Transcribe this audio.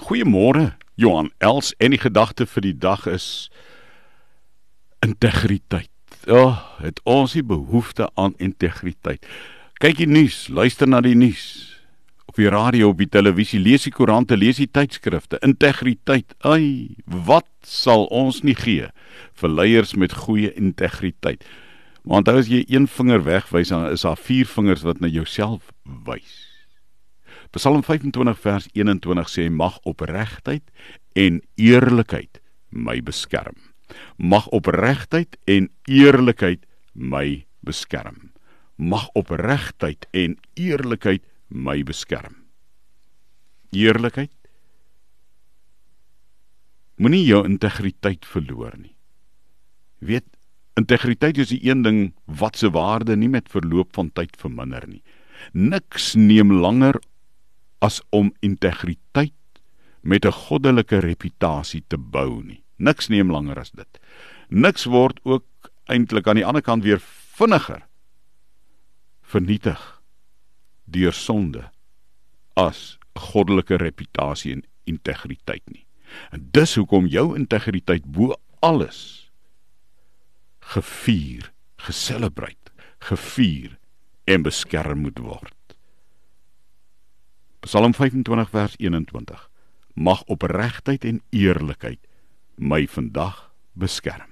Goeiemôre, Johan Els en die gedagte vir die dag is integriteit. Ja, oh, het ons die behoefte aan integriteit. Kyk die nuus, luister na die nuus. Op die radio, op die televisie, lees die koerante, lees die tydskrifte. Integriteit. Ai, wat sal ons nie gee vir leiers met goeie integriteit? Want as jy een vinger wegwys, dan is daar vier vingers wat na jouself wys. Psalm 25 vers 21 sê mag opregtheid en eerlikheid my beskerm. Mag opregtheid en eerlikheid my beskerm. Mag opregtheid en eerlikheid my beskerm. Eerlikheid Moenie jou integriteit verloor nie. Weet, integriteit is die een ding wat se waarde nie met verloop van tyd verminder nie. Niks neem langer as om integriteit met 'n goddelike reputasie te bou nie. Niks neem langer as dit. Niks word ook eintlik aan die ander kant weer vinniger vernietig deur sonde as goddelike reputasie en integriteit nie. En dis hoekom jou integriteit bo alles gevier, geselebreer, gevier en beskerm moet word. Psalm 25 vers 21. Mag opregtheid en eerlikheid my vandag beskerm.